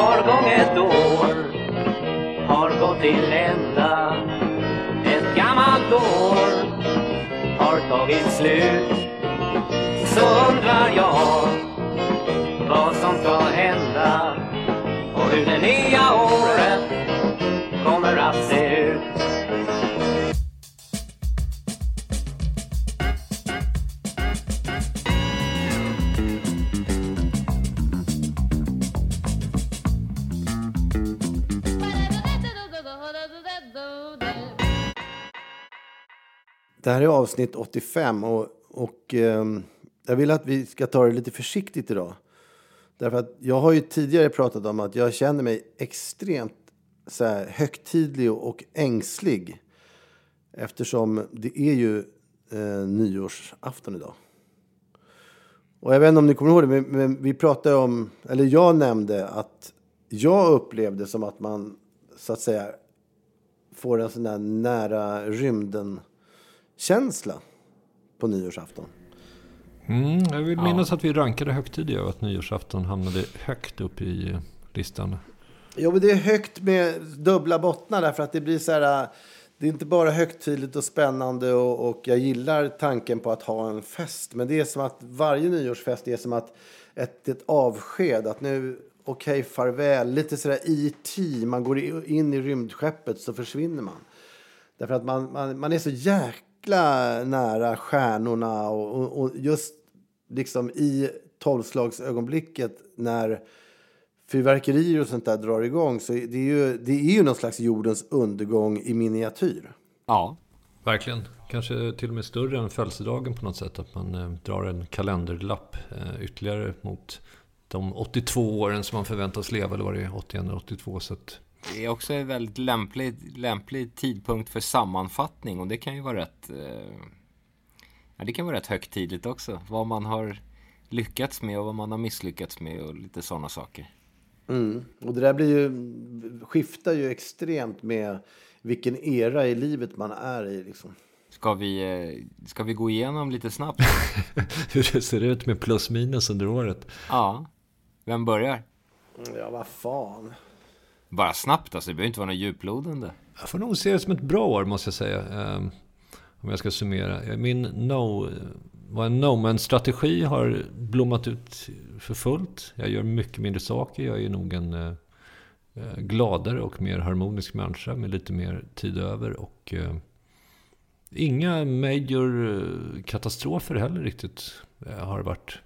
Var gång ett år har gått till ända. Ett gammalt år har tagit slut. Så undrar jag vad som ska hända och hur det nya året kommer att se Det här är avsnitt 85 och, och eh, jag vill att vi ska ta det lite försiktigt idag. Därför att jag har ju tidigare pratat om att jag känner mig extremt så här, högtidlig och ängslig. Eftersom det är ju eh, nyårsafton idag. Och jag vet inte om ni kommer ihåg det, men, men vi pratade om, eller jag nämnde att jag upplevde som att man så att säga får en sån där nära rymden rymden-känsla på nyårsafton. Mm, jag vill minnas att vi rankade högtidiga och att nyårsafton hamnade högt upp i listan. Jo, men det är högt med dubbla bottnar därför att det blir så här. Det är inte bara högtidligt och spännande och, och jag gillar tanken på att ha en fest. Men det är som att varje nyårsfest är som att ett, ett avsked. Att nu, okej, farväl. Lite sådär E.T. Man går in i rymdskeppet så försvinner man. Därför att man, man, man är så jäkla nära stjärnorna och, och, och just liksom i tolvslagsögonblicket när fyrverkerier och sånt där drar igång så det är ju, det är ju någon slags jordens undergång i miniatyr. Ja, Verkligen. Kanske till och med större än födelsedagen på något sätt. Att man eh, drar en kalenderlapp eh, ytterligare mot de 82 åren som man förväntas leva. Eller var det 81 eller 82. Så att, det är också en väldigt lämplig, lämplig tidpunkt för sammanfattning och det kan ju vara rätt... Eh, ja, det kan vara rätt högtidligt också. Vad man har lyckats med och vad man har misslyckats med och lite sådana saker. Och det där blir ju, skiftar ju extremt med vilken era i livet man är i. Liksom. Ska vi, eh, ska vi gå igenom lite snabbt? hur det ser ut med plus minus under året. ja, vem börjar? Ja, vad fan. Bara snabbt alltså, det behöver inte vara något djuplodande. Jag får nog se det som ett bra år måste jag säga. Ehm, om jag ska summera. Min no, vad en no-man-strategi har blommat ut för fullt. Jag gör mycket mindre saker. Jag är nog en eh, eh, gladare och mer harmonisk människa med lite mer tid över. Och eh, inga major katastrofer heller riktigt har varit.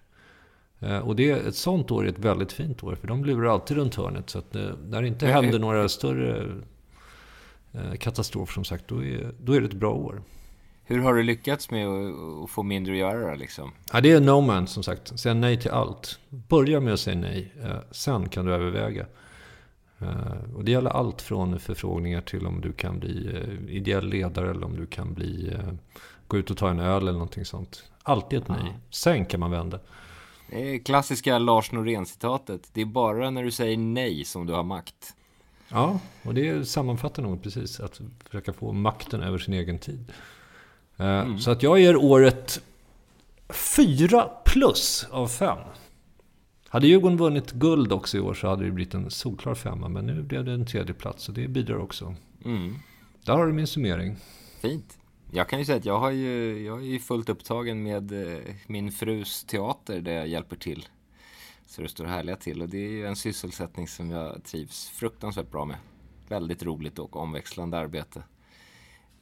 Eh, Och det, ett sånt år är ett väldigt fint år. För de lurar alltid runt hörnet. Så att eh, när det inte händer några större eh, katastrofer som sagt, då är, då är det ett bra år. Hur har du lyckats med att, få mindre att göra då, liksom? Ja, det är no man som sagt. Säga nej till allt. Börja med att säga nej. Sen kan du överväga. Och det gäller allt från förfrågningar till om du kan bli ideell ledare eller om du kan bli, gå ut och ta en öl eller någonting sånt. Alltid ett nej. Sen kan man vända. Klassiska Lars Norén-citatet. Det är bara när du säger nej som du har makt. Ja, och det sammanfattar nog precis. Att försöka få makten över sin egen tid. Eh, Så att jag ger året 4 plus av 5. Hade Djurgården vunnit guld också i år så hade det blivit en solklar femma. Men nu blev det en tredje plats och det bidrar också. Mm. Där har du min summering. Fint. Jag kan ju säga att jag har ju, jag är ju fullt upptagen med eh, min frus teater där jag hjälper till. Så det står härliga till och det är ju en sysselsättning som jag trivs fruktansvärt bra med. Väldigt roligt och omväxlande arbete.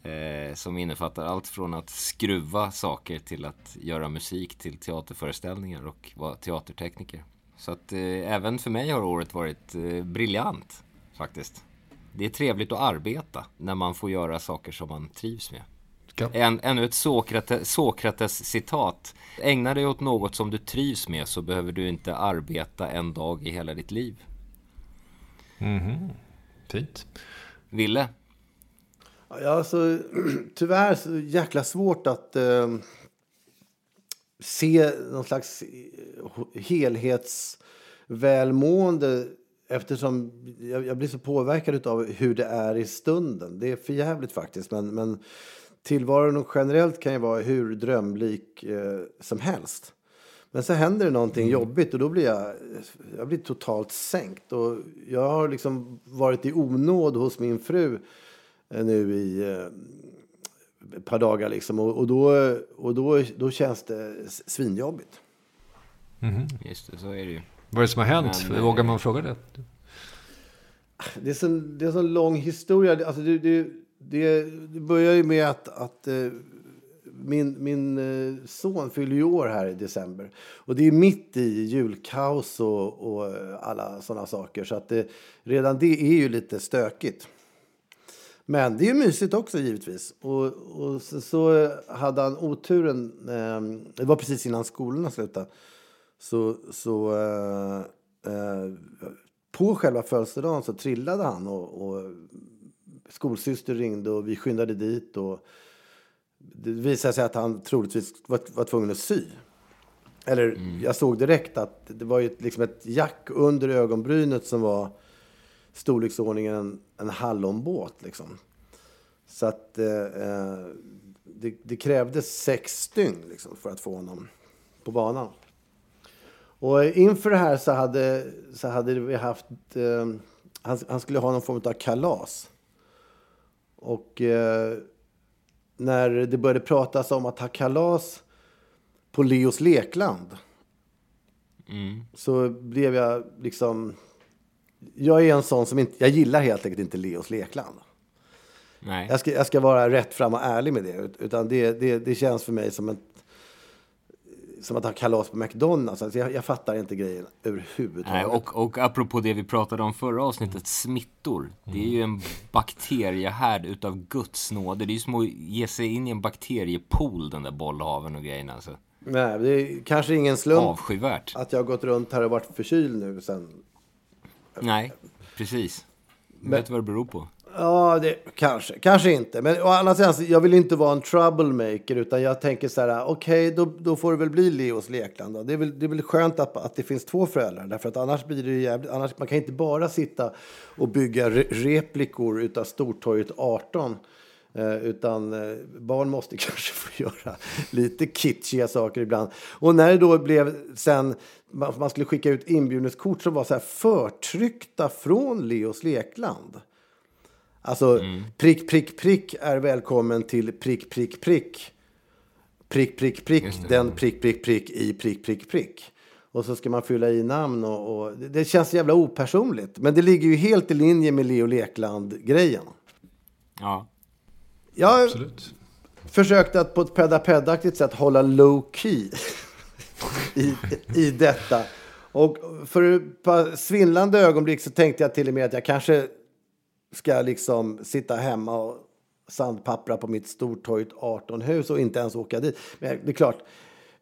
Eh, som innefattar allt från att skruva saker till att göra musik till teaterföreställningar och vara teatertekniker. Så att eh, även för mig har året varit eh, briljant faktiskt. Det är trevligt att arbeta när man får göra saker som man trivs med. En, ännu ett Sokrates, Sokrates citat. Ägna dig åt något som du trivs med så behöver du inte arbeta en dag i hela ditt liv. Fint. Ville? Ja, alltså, tyvärr så jäkla svårt att eh, se någon slags eh, helhetsvälmående eftersom jag, jag blir så påverkad av hur det är i stunden. Det är för jävligt faktiskt. Men, men tillvaron generellt kan ju vara hur drömlik eh, som helst. Men så händer det någonting jobbigt och då blir jag, jag blir totalt sänkt. Och jag har liksom varit i onåd hos min fru eh, nu i eh, ett par dagar liksom. Och, och, då, och då, då känns det svinjobbigt. Just det, så är det ju. Vad är det som har hänt? Men, eh, Vågar man fråga det? Det är så, det är så en lång historia. Alltså det, det, det, det börjar ju med att, att eh, min, min eh, son fyller ju år här i december. Och det är mitt i julkaos och, och eh, alla sådana saker. Så att det, redan det är ju lite stökigt. Men det är ju mysigt också givetvis. Och, och så, så hade han oturen, eh, det var precis innan skolorna slutade. Så, så eh, eh, på själva födelsedagen så trillade han och, och skolsyster ringde och vi skyndade dit. Och det visade sig att han troligtvis var, var tvungen att sy. Eller jag såg direkt att det var ju ett- liksom ett jack under ögonbrynet som var storleksordningen en, en hallonbåt. Liksom. Så att eh, eh, det, det krävdes sex stygn liksom, för att få honom på banan. Och inför det här så hade, så hade vi haft... Eh, han, han skulle ha någon form av kalas. Och eh, när det började pratas om att ha kalas på Leos lekland så blev jag liksom... Jag är en sån som inte... Jag gillar helt enkelt inte Leos lekland. Nej. Jag ska, jag ska vara rätt fram och ärlig med det. Ut- Utan det, det, det känns för mig som, ett, som att ha kalas på McDonalds. Alltså jag, jag fattar inte grejen överhuvudtaget. Nej, och, och apropå det vi pratade om förra avsnittet, smittor. Det är ju en bakteriehärd utav Guds nåde. Det är ju som att ge sig in i en bakteriepool, den där bollhaven och grejerna. Alltså. Nej, det är kanske ingen slump Avskyvärt. att jag har gått runt här och varit förkyld nu sen. Nej, precis. Vet du vad det beror på? Ja, det, kanske. Kanske inte. Men å andra sidan, alltså, jag vill inte vara en troublemaker. Utan jag tänker så här, okej, okay, då, då får det väl bli Leos lekland. Då. Det, är väl, det är väl skönt att, att det finns två föräldrar. Därför att annars blir det jävligt... Annars, man kan inte bara sitta och bygga re, replikor utav Stortorget 18. Eh, utan eh, barn måste kanske få göra lite kitschiga saker ibland. Och när det då blev sen, man, man skulle skicka ut inbjudningskort som var så här förtryckta från Leos lekland. Alltså prick, prick, prick är välkommen till prick, prick, prick. Prick, prick, prick, den prick, prick, prick i prick, prick, prick. Och så ska man fylla i namn och, och det- känns jävla opersonligt. Men det ligger ju helt i linje med Leo Lekland-grejen. Ja. Jag Absolut. försökte att på ett pedapedaktigt sätt hålla low key i, i detta. Och för ett par svindlande ögonblick så tänkte jag till och med att jag kanske ska liksom sitta hemma och sandpappra på mitt Stortorget 18-hus och inte ens åka dit. Men det är klart,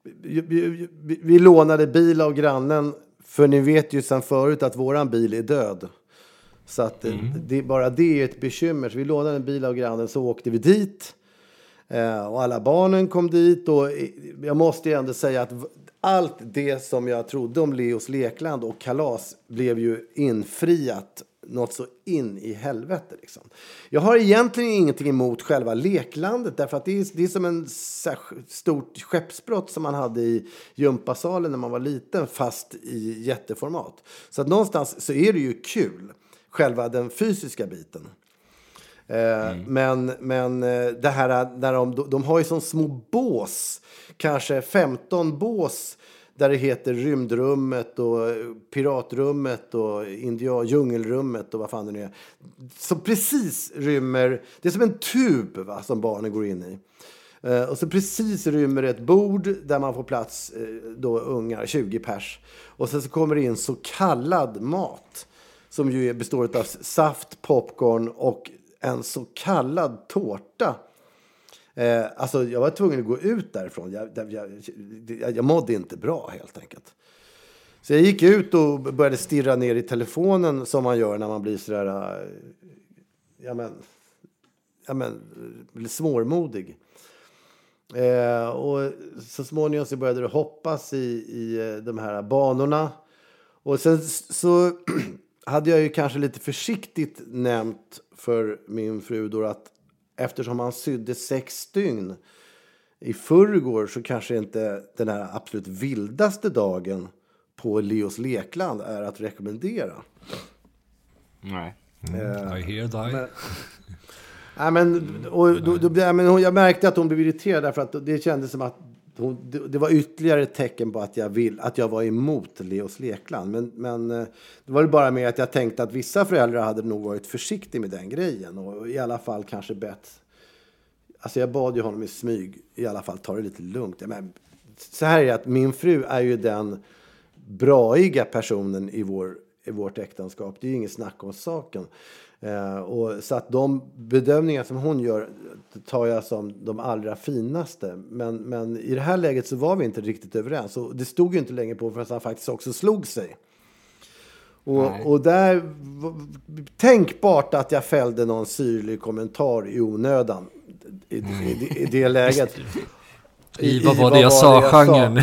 vi, vi, vi, lånade bil av grannen för ni vet ju sedan förut att våran bil är död. Så att eh, det, bara det är ett bekymmer. Så vi lånade en bil av grannen så åkte vi dit. Eh, och alla barnen kom dit. Och eh, jag måste ju ändå säga att allt det som jag trodde om Leos lekland och kalas blev ju infriat något så in i helvete. Liksom. Jag har egentligen ingenting emot själva leklandet därför att det är, det är som en stort skeppsbrott som man hade i gympasalen när man var liten fast i jätteformat. Så att någonstans så är det ju kul, själva den fysiska biten. Eh, Men, men eh, det här när de, de har ju som små bås, kanske 15 bås där det heter rymdrummet och piratrummet och India, djungelrummet och vad fan det nu är. Som precis rymmer, det är som en tub va, som barnen går in i. Eh, och så precis rymmer ett bord där man får plats eh, då ungar, 20 pers. Och sen så kommer det in så kallad mat som ju består av saft, popcorn och en så kallad tårta. Eh, alltså jag var tvungen att gå ut därifrån. Jag, jag, jag, jag mådde inte bra helt enkelt. Så jag gick ut och började stirra ner i telefonen som man gör när man blir sådär, eh, ja men, ja men, svårmodig. Eh, och så småningom så började det hoppas i, i eh, de här banorna. Och sen så hade jag ju kanske lite försiktigt nämnt för min fru då att eftersom han sydde sex dygn i förrgår så kanske inte den här absolut vildaste dagen på Leos lekland är att rekommendera. Nej. Mm, I hear thy. Men, nej, men, och, då, då, ja, men hon- jag märkte att hon blev irriterad därför att det kändes som att hon, det, det var ytterligare ett tecken på att jag, vill, att jag var emot Leos lekland. Men, men eh, det var det bara med att jag tänkte att vissa föräldrar hade nog varit försiktiga med den grejen och i alla fall kanske bett Alltså jag bad ju honom i smyg, i alla fall ta det lite lugnt. Men, så här är det att min fru är ju den braiga personen i, vår, i vårt äktenskap. Det är ju inget snack om saken. Eh, och, så att de bedömningar som hon gör tar jag som de allra finaste. Men, men i det här läget så var vi inte riktigt överens. Och det stod ju inte länge på förrän han faktiskt också slog sig. Och, och där, tänkbart att jag fällde någon syrlig kommentar i onödan i, i, i det läget. I vad var det jag sa-genren.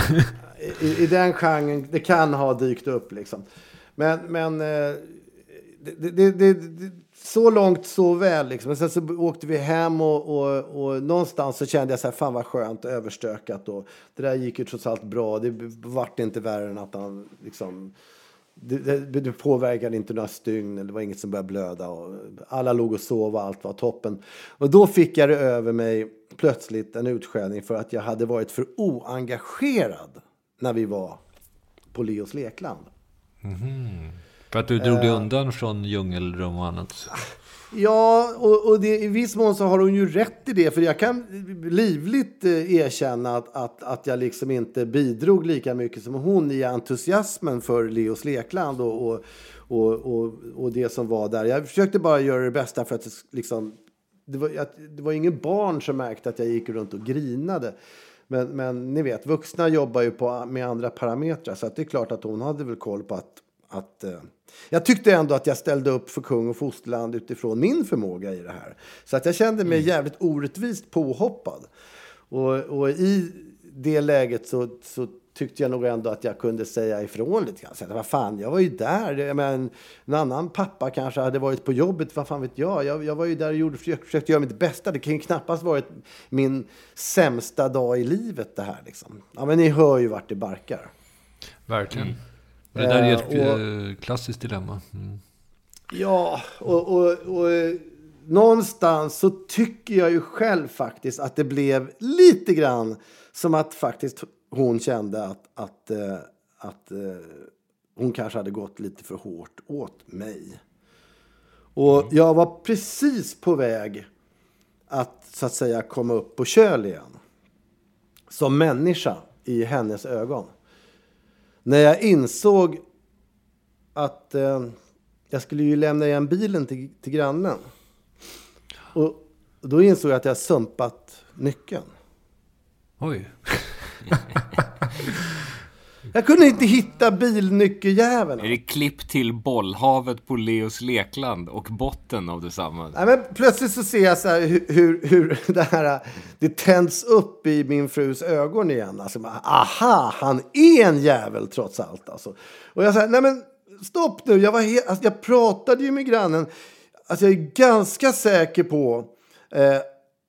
I, I den genren, det kan ha dykt upp liksom. Men, men eh, det, det, det, så långt så väl liksom. Men sen så åkte vi hem och, och, och någonstans så kände jag så här, fan vad skönt och överstökat. Och det där gick ju trots allt bra. Det vart inte värre än att han liksom det, det, det påverkade inte några stygn, det var inget som började blöda. Och alla låg och sov och allt var toppen. Och då fick jag det över mig plötsligt en utskällning för att jag hade varit för oengagerad när vi var på Leos lekland. Mm. För att du drog dig undan från djungelrum och annat. Ja, och, och det, i viss mån så har hon ju rätt i det. För jag kan livligt eh, erkänna att, att, att jag liksom inte bidrog lika mycket som hon i entusiasmen för Leos lekland och, och, och, och, det som var där. Jag försökte bara göra det bästa för att liksom, det, var, att, det var ingen barn som märkte att jag gick runt och grinade. Men, men ni vet, vuxna jobbar ju på, med andra parametrar. Så det är klart att hon hade väl koll på att att, eh, jag tyckte ändå att jag ställde upp för kung och fosterland utifrån min förmåga i det här. Så att jag kände mig jävligt orättvist påhoppad. Och, och i det läget så, så tyckte jag nog ändå att jag kunde säga ifrån lite grann. Så att, vad fan, jag var ju där. Jag menar, en annan pappa kanske hade varit på jobbet, vad fan vet jag. Jag, jag var ju där och gjorde, försökte, göra mitt bästa. Det kan ju knappast varit min sämsta dag i livet det här. Liksom. Ja, men ni hör ju vart det barkar. Verkligen. Det där är ett Eh, och- eh, klassiskt dilemma. Mm. Ja, och, och, och eh, någonstans så tycker jag ju själv faktiskt att det blev lite grann som att faktiskt hon kände att, att, att hon kanske hade gått lite för hårt åt mig. Och jag var precis på väg att så att säga komma upp på köl igen. Som människa i hennes ögon. När jag insåg att eh, jag skulle ju lämna igen bilen till, till grannen. Och då insåg jag att jag sumpat nyckeln. Oj. Jag kunde inte hitta bilnyckeljäveln. Är det klipp till bollhavet på Leos lekland och botten av detsamma? Nej, men plötsligt så ser jag så här hur, hur, hur det här det tänds upp i min frus ögon igen. Alltså, aha, han är en jävel trots allt. Alltså. Och jag säger, nej men stopp nu, jag, var he- alltså, jag pratade ju med grannen. Alltså, jag är ganska säker på, eh,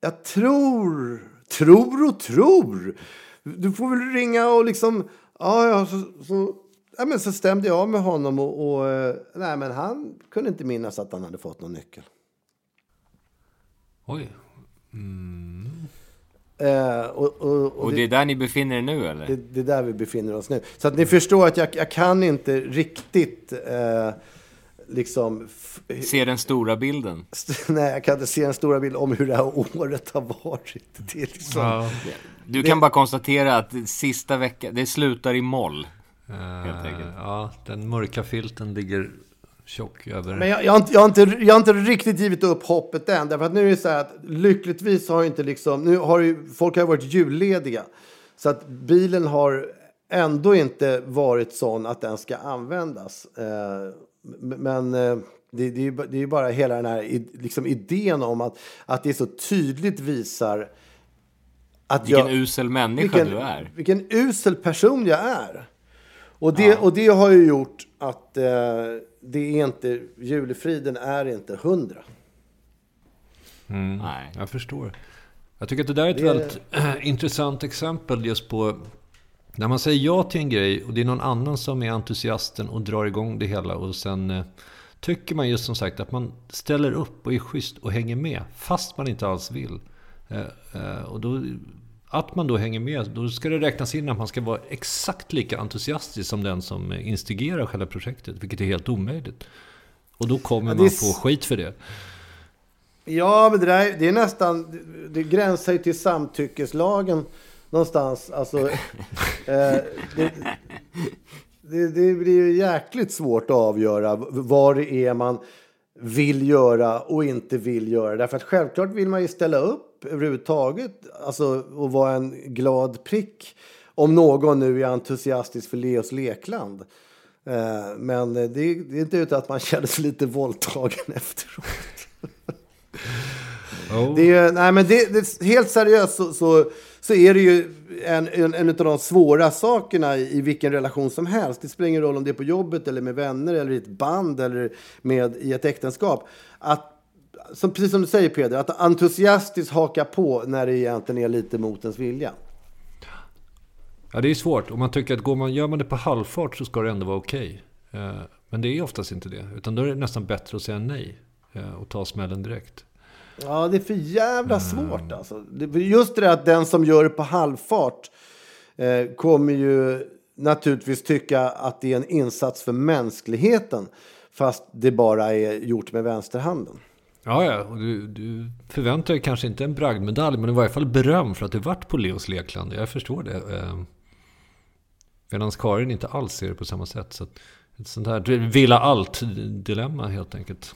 jag tror, tror och tror. Du får väl ringa och liksom, ja, ja, så, så, ja men så stämde jag av med honom och, och eh, nej men han kunde inte minnas att han hade fått någon nyckel. Oj. Eh, och, och, och Och det är där ni befinner er nu eller? det, det är där vi befinner oss nu. Så att ni förstår att jag, jag kan inte riktigt eh, liksom... Se den stora bilden. nej, jag kan inte se en stora bild om hur det här året har varit. Det är liksom... Ja. Du kan bara konstatera att sista veckan, det slutar i moll. Enkelt. ja, den mörka filten ligger tjock över... Men jag, jag, har inte, jag, har inte, jag har inte riktigt givit upp hoppet än. Därför att nu är det så här att lyckligtvis har ju inte liksom... Nu har ju, folk har varit jullediga. Så att bilen har ändå inte varit sån att den ska användas. Eh, men eh, det, det, är ju, bara hela den här liksom idén om att, att det så tydligt visar att Vilken jag, usel människa vilken, du är. Vilken usel person jag är. Och det, och det har ju gjort att eh, det är inte, julefriden är inte hundra. Nej. Jag förstår. Jag tycker att det där är ett Det- väldigt intressant exempel just på när man säger ja till en grej och det är någon annan som är entusiasten och drar igång det hela och sen eh, tycker man just som sagt att man ställer upp och är schysst och hänger med fast man inte alls vill. Eh, eh, och då, att man då hänger med, då ska det räknas in att man ska vara exakt lika entusiastisk som den som instigerar själva projektet, vilket är helt omöjligt. Och då kommer man få skit för det. Ja, men det, där, det är nästan, det, det gränsar ju till samtyckeslagen någonstans. Alltså, eh, det, det, det blir ju jäkligt svårt att avgöra vad det är man vill göra och inte vill göra. Därför att självklart vill man ju ställa upp överhuvudtaget alltså, och vara en glad prick om någon nu är entusiastisk för Leos lekland. Eh, men det, det är inte utan att man känner sig lite våldtagen efteråt. Oh. Det är, nej, men det, det, helt seriöst så, så, så är det ju en, en, en av de svåra sakerna i, i vilken relation som helst. Det spelar ingen roll om det är på jobbet eller med vänner eller i ett band eller med, i ett äktenskap. Att, som, precis som du säger Peder, att entusiastiskt haka på när det egentligen är lite mot ens vilja. Ja, det är svårt. Om man tycker att går man, gör man det på halvfart så ska det ändå vara okej. Okay. Men det är oftast inte det. Utan då är det nästan bättre att säga nej eh, och ta smällen direkt. Ja, det är för jävla svårt alltså. Just det att den som gör det på halvfart eh, kommer ju naturligtvis tycka att det är en insats för mänskligheten. Fast det bara är gjort med vänsterhanden. Ja, ja. Och du, du förväntar dig kanske inte en bragdmedalj, men i varje fall beröm för att du varit på Leos lekland. Jag förstår det. Eh, Medan Karin inte alls ser det på samma sätt. Så att ett sånt här villa allt-dilemma helt enkelt.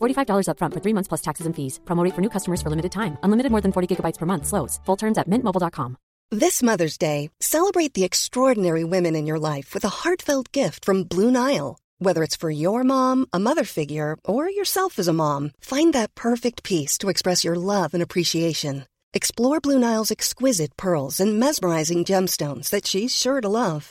$45 upfront for three months plus taxes and fees. Promo rate for new customers for limited time. Unlimited more than 40 gigabytes per month. Slows. Full terms at mintmobile.com. This Mother's Day, celebrate the extraordinary women in your life with a heartfelt gift from Blue Nile. Whether it's for your mom, a mother figure, or yourself as a mom, find that perfect piece to express your love and appreciation. Explore Blue Nile's exquisite pearls and mesmerizing gemstones that she's sure to love.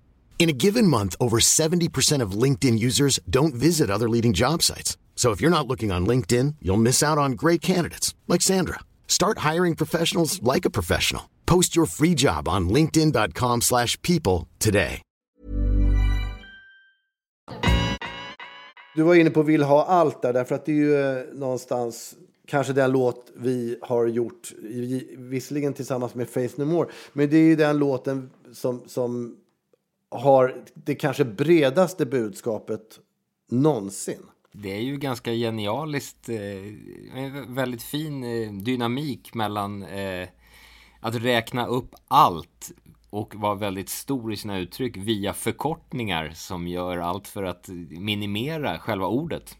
In a given month, over 70% of LinkedIn users don't visit other leading job sites. So if you're not looking on LinkedIn, you'll miss out on great candidates like Sandra. Start hiring professionals like a professional. Post your free job on linkedin.com/people today. Du var inne på Vill ha allt där, därför att det är ju eh, någonstans kanske den låt vi har gjort, visserligen tillsammans med Faith No More, men det är ju den låten som, som har det kanske bredaste budskapet någonsin. Det är ju ganska genialiskt, eh, en väldigt fin eh, dynamik mellan eh, att räkna upp allt och var väldigt stor i sina uttryck via förkortningar som gör allt för att minimera själva ordet.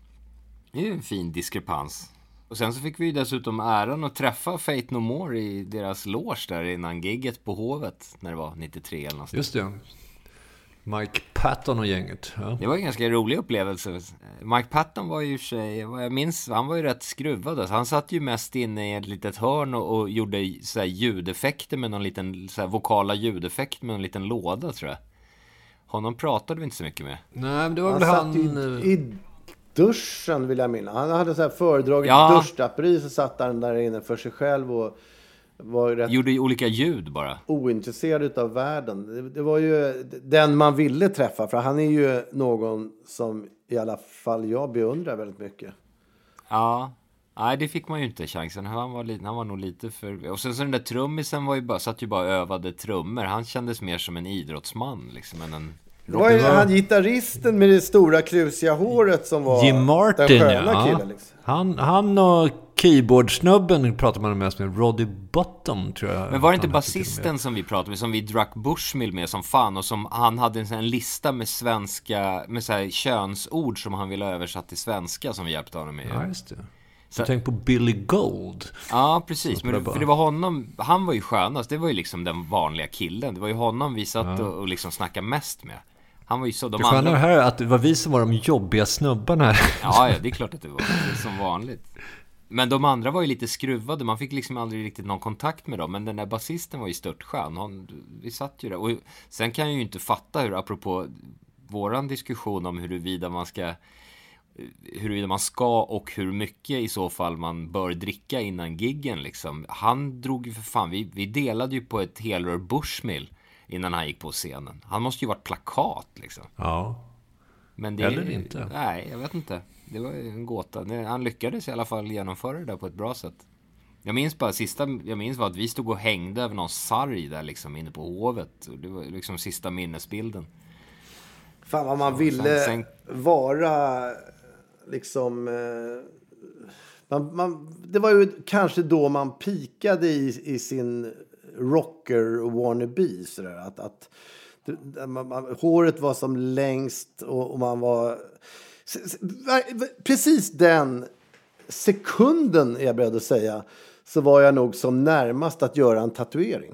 Det är ju en fin diskrepans. Och sen så fick vi ju dessutom äran att träffa Fate No More i deras loge där innan gigget på Hovet när det var 93 eller något. Just det. Mike Patton och gänget. Ja. Det var en ganska rolig upplevelse. Mike Patton var ju sig, vad jag minns, han var ju rätt skruvad. Alltså. Han satt ju mest inne i ett litet hörn och, och gjorde så här, ljudeffekter med någon liten, så här, vokala ljudeffekt med en liten låda tror jag. Honom pratade vi inte så mycket med. Nej, men det var Han väl satt han... i, i duschen vill jag minnas. Han hade så här föredragit Ja. duschdraperi så satt han där inne för sig själv och var rätt Gjorde olika ljud bara. ointresserad utav världen. Det, det var ju den man ville träffa för han är ju någon som i alla fall jag beundrar väldigt mycket. Ja. Nej, det fick man ju inte chansen. Han var, han var nog lite för... Och sen så den där trummisen var ju bara, satt ju bara och övade trummor. Han kändes mer som en idrottsman liksom, än en... Var ju han gitarristen med det stora krusiga håret som var Jim Martin, den sköna ja. killen. Liksom. Han, han och keyboardsnubben pratar man mest med. Roddy Bottom, tror jag. Men var det inte basisten som vi pratade med, som vi drack Bushmill med som fan och som han hade en, här lista med svenska, med så här könsord som han ville ha översatt till svenska som vi hjälpte honom med. Ja, just det. Så-. Tänk på Billy Gold. Ja, precis. Men för det var honom, han var ju skönast. Det var ju liksom den vanliga killen. Det var ju honom vi satt och, och liksom snackade mest med. Han var ju så, de Det andra... här är att det var vi som var de jobbiga snubbarna här. Ja, ja, det är klart att det var. Det som vanligt. Men de andra var ju lite skruvade. Man fick liksom aldrig riktigt någon kontakt med dem. Men den där basisten var ju störtskön. Han, vi satt ju där. Och sen kan jag ju inte fatta hur, apropå våran diskussion om huruvida man ska huruvida man ska och hur mycket i så fall man bör dricka innan giggen liksom. Han drog ju för fan, vi, vi delade ju på ett helrör Bushmill innan han gick på scenen. Han måste ju varit plakat liksom. Ja. Men det, Eller inte. Nej, jag vet inte. Det var ju en gåta. Han lyckades i alla fall genomföra det där på ett bra sätt. Jag minns bara sista, jag minns var att vi stod och hängde över någon sarg där liksom inne på hovet. Och Det var liksom sista minnesbilden. Fan vad man Så, ville sen- vara liksom... Eh, man, man, det var ju kanske då man pikade i, i sin rocker wannabe. Sådär, att, att, man, man, håret var som längst och, och man var... Precis den sekunden, är jag beredd att säga, så var jag nog som närmast att göra en tatuering.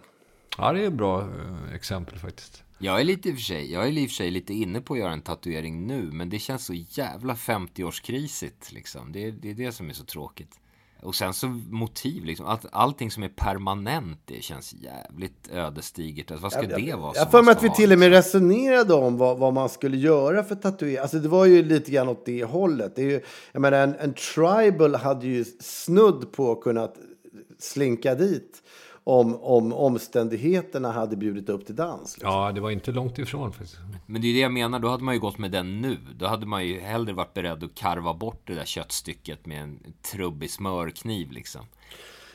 Ja, det är ett bra eh, exempel faktiskt. Jag är lite i och för sig, jag är i och för sig lite inne på att göra en tatuering nu. Men det känns så jävla 50-årskrisigt liksom. Det, är- det är det som är så tråkigt. Och sen så motiv liksom. Att allting som är permanent, det känns jävligt ödesdigert. Alltså, vad ska det vara? Jag för mig att vi till och med liksom? resonerade om vad, vad man skulle göra för tatuering. Alltså det var ju lite grann åt det hållet. Det är ju, jag menar, en, en tribal hade ju snudd på kunnat slinka dit om, om omständigheterna hade bjudit upp till dans. liksom. Ja, det var inte långt ifrån faktiskt. Men det är det jag menar, då hade man ju gått med den nu. Då hade man ju hellre varit beredd att karva bort det där köttstycket med en trubbig smörkniv liksom.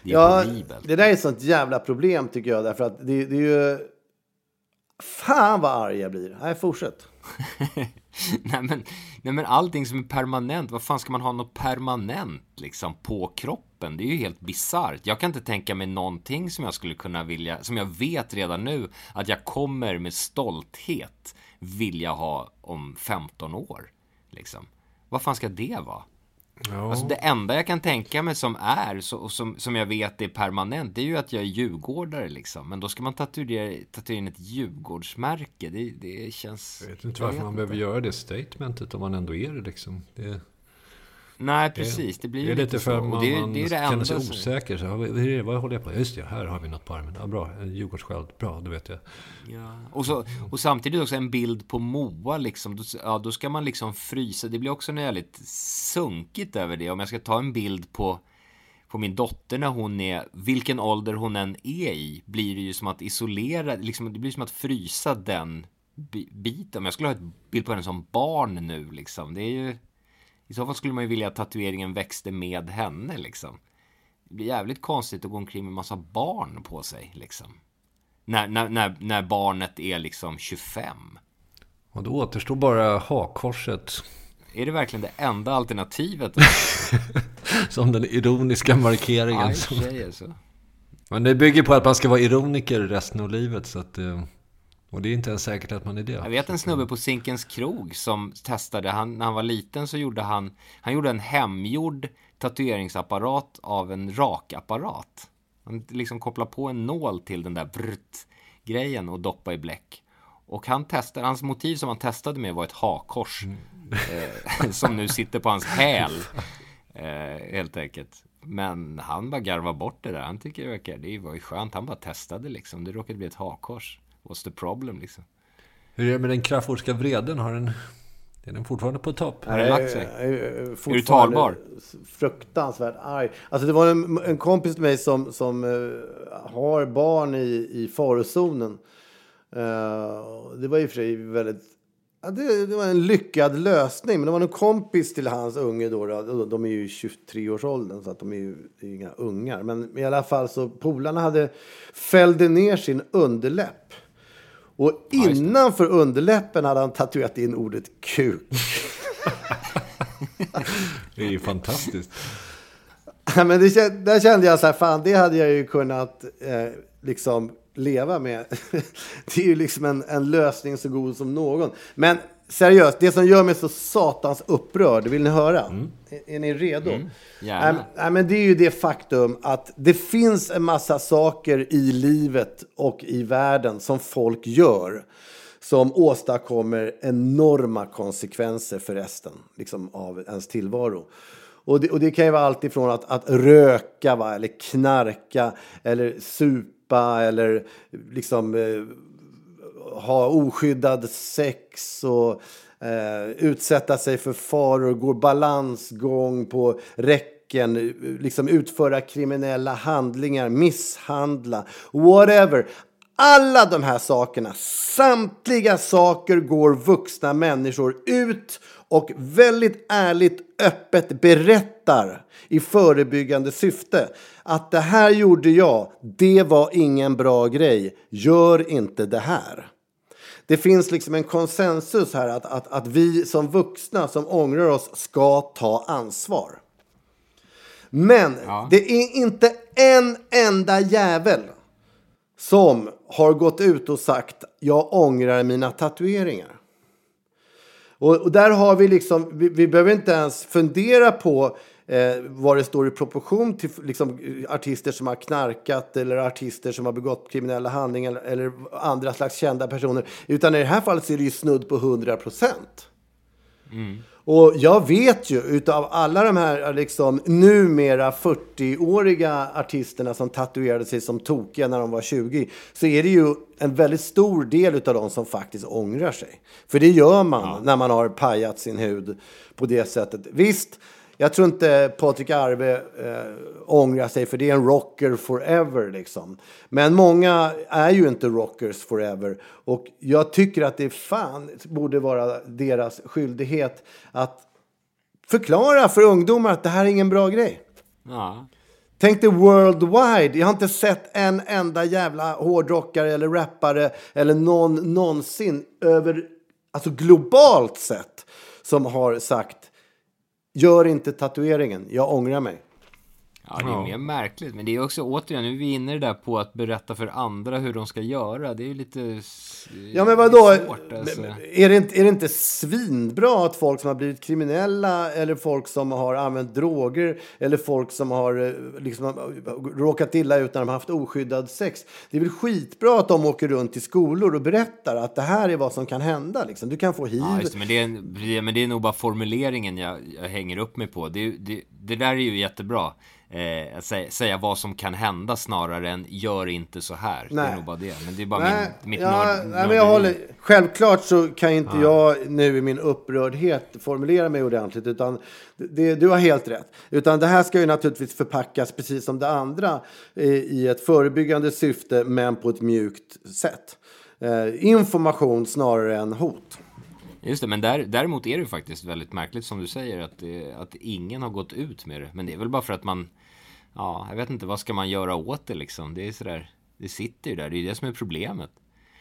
Det är Ja, horribelt. det där är ett sånt jävla problem tycker jag. Därför att det, det är ju... Fan vad arg jag blir. Nej, fortsätt. nej, men, nej men allting som är permanent, vad fan ska man ha något permanent liksom på kroppen? Det är ju helt bisarrt. Jag kan inte tänka mig någonting som jag skulle kunna vilja, som jag vet redan nu att jag kommer med stolthet vilja ha om 15 år. Liksom. Vad fan ska det vara? Alltså det enda jag kan tänka mig som är, så, och som, som jag vet är permanent, det är ju att jag är djurgårdare liksom. Men då ska man tatuera, tatuera in ett djurgårdsmärke. Det, det känns... Jag vet inte varför man behöver göra det statementet om man ändå är det liksom. Det, Nej, precis. Det blir det är lite för så. man, det, är- man det är det känner sig osäker. Så, vad, håller jag på Just det, här har vi något på armen. Ja, bra, en Djurgårdssköld. Bra, då vet jag. Ja. Och, så, och samtidigt också en bild på Moa liksom. Då, ja, då ska man liksom frysa. Det blir också något jävligt sunkigt över det. Om jag ska ta en bild på, på min dotter när hon är, vilken ålder hon än är i, blir det ju som att isolera, liksom, det blir som att frysa den bi- biten. Om jag skulle ha ett bild på henne som barn nu liksom. Det är ju, i så fall skulle man ju vilja att tatueringen växte med henne liksom. Det blir jävligt konstigt att gå omkring med massa barn på sig liksom. När, när, när, när barnet är liksom 25. Och då återstår bara hakkorset. Är det verkligen det enda alternativet? Som den ironiska markeringen. Som- för sig alltså. Men det bygger på att man ska vara ironiker resten av livet. Så att, eh, och det är inte ens säkert att man är det. Jag vet en snubbe på Zinkens krog som testade, han, när han var liten så gjorde han, han gjorde en hemgjord tatueringsapparat av en rakapparat. Han liksom kopplade på en nål till den där brrt grejen och doppa i bläck. Och han testade, hans motiv som han testade med var ett hakkors. Eh, som nu sitter på hans häl. Eh, helt enkelt. Men han bara garvar bort det där. Han tycker det verkar, det var ju skönt. Han bara testade liksom. Det råkade bli ett hakkors. What's the problem liksom? Hur är det med den kraftforska vreden? Har den, är den fortfarande på topp? Har den lagt sig? Är du talbar? Fruktansvärt arg. Alltså det var en, en kompis till mig som, som eh, har barn i, i farozonen. Eh, det var i och för sig väldigt... Ja, det, det var en lyckad lösning. Men det var en kompis till hans unge då. då de är ju i 23-årsåldern så att de är ju det är ju inga ungar. Men i alla fall så polarna hade fällde ner sin underläpp. Och innanför underläppen hade han tatuerat in ordet kuk. Det är ju fantastiskt. Ja, men det, där kände jag så här, fan det hade jag ju kunnat eh, liksom leva med. det är ju liksom en, en lösning så god som någon. Men seriöst, det som gör mig så satans upprörd, vill ni höra? Är, är ni redo? Gärna. Nej, nej, men det är ju det faktum att det finns en massa saker i livet och i världen som folk gör som åstadkommer enorma konsekvenser för resten liksom, av ens tillvaro. Och det, och det kan ju vara allt ifrån att, att röka, va, eller knarka, eller supa, eller liksom eh, ha oskyddad sex och eh, utsätta sig för faror, gå balansgång på räcken, liksom utföra kriminella handlingar, misshandla, whatever. Alla de här sakerna, samtliga saker går vuxna människor ut och väldigt ärligt, öppet berättar i förebyggande syfte att det här gjorde jag, det var ingen bra grej, gör inte det här. Det finns liksom en konsensus här att, att, att vi som vuxna som ångrar oss ska ta ansvar. Men det är inte en enda jävel som har gått ut och sagt jag ångrar mina tatueringar. Och, och där har vi liksom, vi, vi behöver inte ens fundera på eh, vad det står i proportion till liksom, artister som har knarkat eller artister som har begått kriminella handlingar eller andra slags kända personer. Utan i det här fallet så är det ju snudd på 100 procent. Och jag vet ju utav alla de här liksom, numera 40-åriga artisterna som tatuerade sig som tokiga när de var 20 så är det ju en väldigt stor del utav dem som faktiskt ångrar sig. För det gör man när man har pajat sin hud på det sättet. Visst, jag tror inte Patrik Arve eh, ångrar sig för det är en rocker forever liksom. Men många är ju inte rockers forever. Och jag tycker att det fan borde vara deras skyldighet att förklara för ungdomar att det här är ingen bra grej. Ja. Tänk dig worldwide. Jag har inte sett en enda jävla hårdrockare eller rappare eller någon någonsin över, alltså globalt sett, som har sagt gör inte tatueringen, jag ångrar mig. Ja, det är mer märkligt. Men det är också återigen, nu är vi inne där på att berätta för andra hur de ska göra. Det är ju lite Ja men vadå? svårt alltså. Är det, inte, är det inte svinbra att folk som har blivit kriminella eller folk som har använt droger eller folk som har eh, liksom, råkat illa ut när de har haft oskyddad sex. Det är väl skitbra att de åker runt till skolor och berättar att det här är vad som kan hända. Liksom. Du kan få hiv. Ja, det, men, det är, men det är nog bara formuleringen jag, jag hänger upp mig på. Det, det, det där är ju jättebra. Eh, att säga, vad som kan hända snarare än gör inte så här. Det är Nej. nog bara det. Men det är bara Nej, min, mitt ja, nörd, nej, men jag håller, självklart så kan inte jag nu i min upprördhet formulera mig ordentligt. Utan det, du har helt rätt. Utan det här ska ju naturligtvis förpackas precis som det andra eh, i ett förebyggande syfte men på ett mjukt sätt. Eh, information snarare än hot. Just det, men där, däremot är det faktiskt väldigt märkligt som du säger att, det, att ingen har gått ut med det. Men det är väl bara för att man, ja, jag vet inte, vad ska man göra åt det liksom? Det är sådär, det sitter ju där, det är det som är problemet.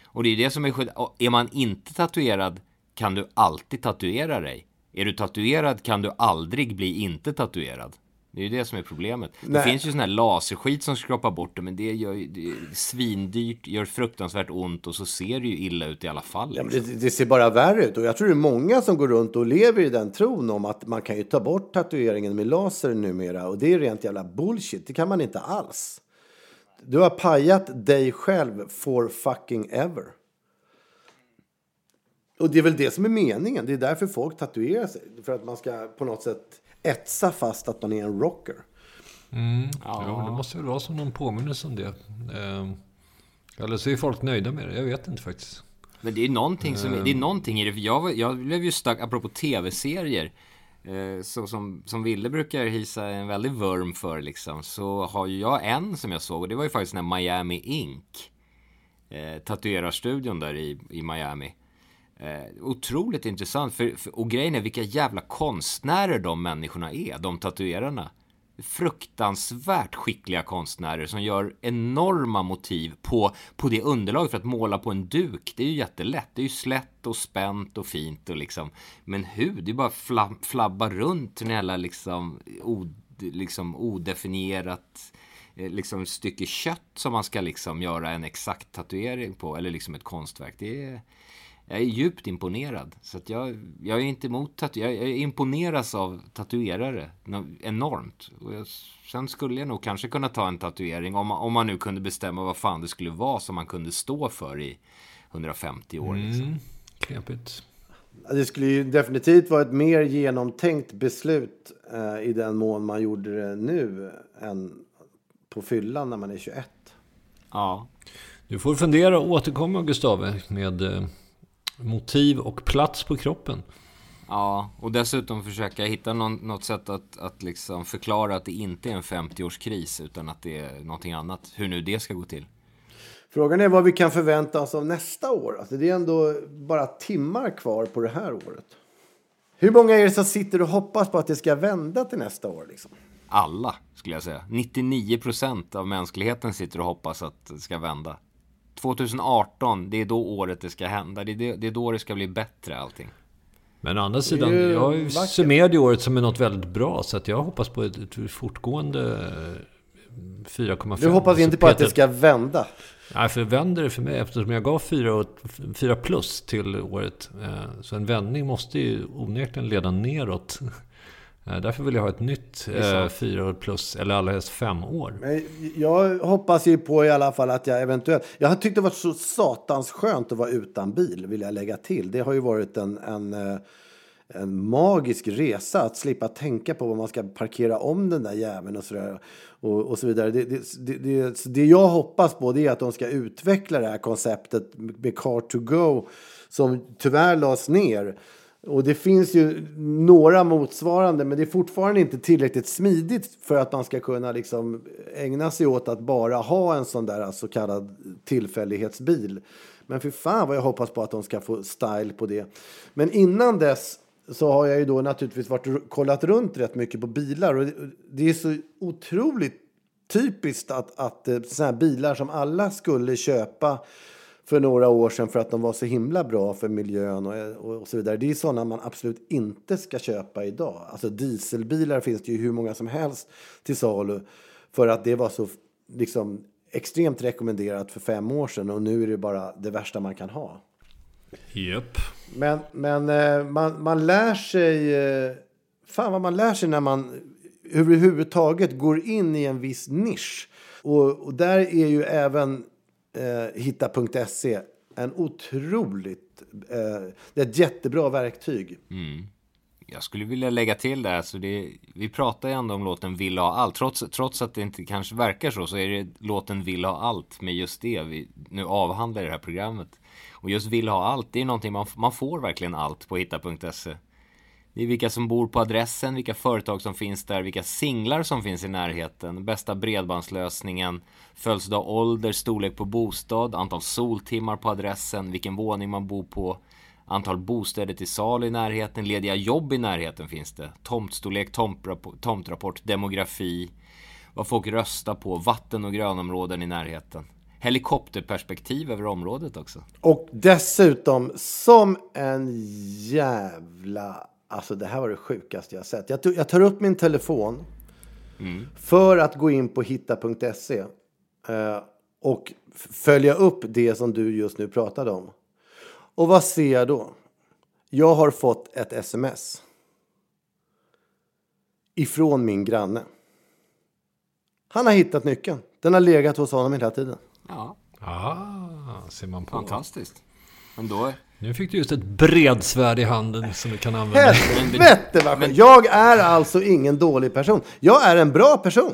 Och det är det som är Är man inte tatuerad kan du alltid tatuera dig. Är du tatuerad kan du aldrig bli inte tatuerad. Det är ju det som är problemet. Det Nej. finns ju sån här laserskit som skrapar bort det, men det gör ju det är svindyrt, gör fruktansvärt ont och så ser det ju illa ut i alla fall. Ja, men liksom. det, det ser bara värre ut. Och jag tror det är många som går runt och lever i den tron om att man kan ju ta bort tatueringen med laser numera. Och det är rent jävla bullshit. Det kan man inte alls. Du har pajat dig själv for fucking ever. Och det är väl det som är meningen. Det är därför folk tatuerar sig. För att man ska på något sätt etsa fast att man är en rocker. Mm, ja. det måste väl vara som någon påminnelse om det. Ehm, eller så är folk nöjda med det. Jag vet inte faktiskt. Men det är någonting som, Ehm. det är någonting i det. För jag, jag blev ju stark, apropå tv-serier. Eh, så som, som Ville brukar hisa en väldig vurm för liksom. Så har ju jag en som jag såg och det var ju faktiskt den här Miami Ink. Eh, tatuerarstudion där i, i Miami. Eh, otroligt intressant. För, för, och grejen är vilka jävla konstnärer de människorna är, de tatuerarna. Fruktansvärt skickliga konstnärer som gör enorma motiv på, på det underlaget för att måla på en duk. Det är ju jättelätt. Det är ju slätt och spänt och fint och liksom. Men hud, det är bara fla, flabba runt en jävla liksom, od, liksom odefinierat eh, liksom stycke kött som man ska liksom göra en exakt tatuering på eller liksom ett konstverk. Det är, jag är djupt imponerad. Så att jag, jag är inte emot tatu- jag, jag imponeras av tatuerare enormt. Och jag, sen skulle jag nog kanske kunna ta en tatuering om, man- om man nu kunde bestämma vad fan det skulle vara som man kunde stå för i 150 år. Liksom. Mm, knepigt. Det skulle ju definitivt vara ett mer genomtänkt beslut eh, i den mån man gjorde det nu än på fyllan när man är 21. Ja. Du får fundera och återkomma Gustave med eh, motiv och plats på kroppen. Ja, och dessutom försöka hitta någon, något sätt att, att liksom förklara att det inte är en 50-årskris utan att det är någonting annat. Hur nu det ska gå till. Frågan är vad vi kan förvänta oss av nästa år. Alltså det är ändå bara timmar kvar på det här året. Hur många är det som sitter och hoppas på att det ska vända till nästa år? Liksom? Alla, skulle jag säga. 99% av mänskligheten sitter och hoppas att det ska vända. 2018, det är då året det ska hända. Det är, det, det är då det ska bli bättre allting. Men å andra sidan, jag summerade ju året som är något väldigt bra. Så att jag hoppas på ett, ett fortgående eh, 4,5. Du hoppas inte på att det Peter- ska vända. Nej, för vänder det för mig eftersom jag gav 4, 4 plus till året. Eh, Så en vändning måste ju onekligen leda neråt. Eh, Därför vill jag ha ett nytt eh, sant. 4 plus, eller allra helst 5 år. Jag hoppas ju på i alla fall att jag eventuellt... Jag har tyckt det varit så satans skönt att vara utan bil, vill jag lägga till. Det har ju varit en, en, eh, en magisk resa att slippa tänka på vad man ska parkera om den där jäveln och så, där, och, och så vidare. Det, det, det, det, jag hoppas på är att de ska utveckla det här konceptet med car to go som tyvärr lades ner. Och det finns ju några motsvarande, men det är fortfarande inte tillräckligt smidigt för att man ska kunna liksom ägna sig åt att bara ha en sån där så kallad tillfällighetsbil. Men för fan vad jag hoppas på att de ska få style på det. Men innan dess så har jag ju då naturligtvis varit kollat runt rätt mycket på bilar och det- är så otroligt typiskt att, att eh, såna här bilar som alla skulle köpa för några år sedan för att de var så himla bra för miljön och, och, så vidare. Det är sådana man absolut inte ska köpa idag. Alltså dieselbilar finns det ju hur många som helst till salu för att det var så liksom extremt rekommenderat för fem år sedan och nu är det bara det värsta man kan ha. Japp. Men, men eh, man, man lär sig... eh, Fan vad man lär sig när man överhuvudtaget går in i en viss nisch. Och, och där är ju även eh, hitta.se en otroligt... Eh, det är ett jättebra verktyg. Mm. Jag skulle vilja lägga till där, så det, vi pratar ju ändå om låten Vill ha allt. Trots, trots att det inte kanske verkar så, så är det låten Vill ha allt med just det vi nu avhandlar i det här programmet. Och just Vill ha allt, det är någonting man, man får verkligen allt på hitta.se. Det är vilka som bor på adressen, vilka företag som finns där, vilka singlar som finns i närheten, bästa bredbandslösningen, födelsedag, ålder, storlek på bostad, antal soltimmar på adressen, vilken våning man bor på, antal bostäder till salu i närheten, lediga jobb i närheten finns det, tomtstorlek, tomtrapport, tomtrapport demografi, vad folk röstar på, vatten och grönområden i närheten. Helikopterperspektiv över området också. Och dessutom som en jävla... Alltså det här var det sjukaste jag sett. Jag, tog, jag tar upp min telefon För att gå in på hitta.se eh, och följa upp det som du just nu pratade om. Och vad ser jag då? Jag har fått ett sms. Ifrån min granne. Han har hittat nyckeln. Den har legat hos honom hela tiden. Ja, Ah, ser man på. fantastiskt. Men då... Nu fick du just ett bredsvärd i handen som du kan använda. Helvete vad. Jag är alltså ingen dålig person. Jag är en bra person.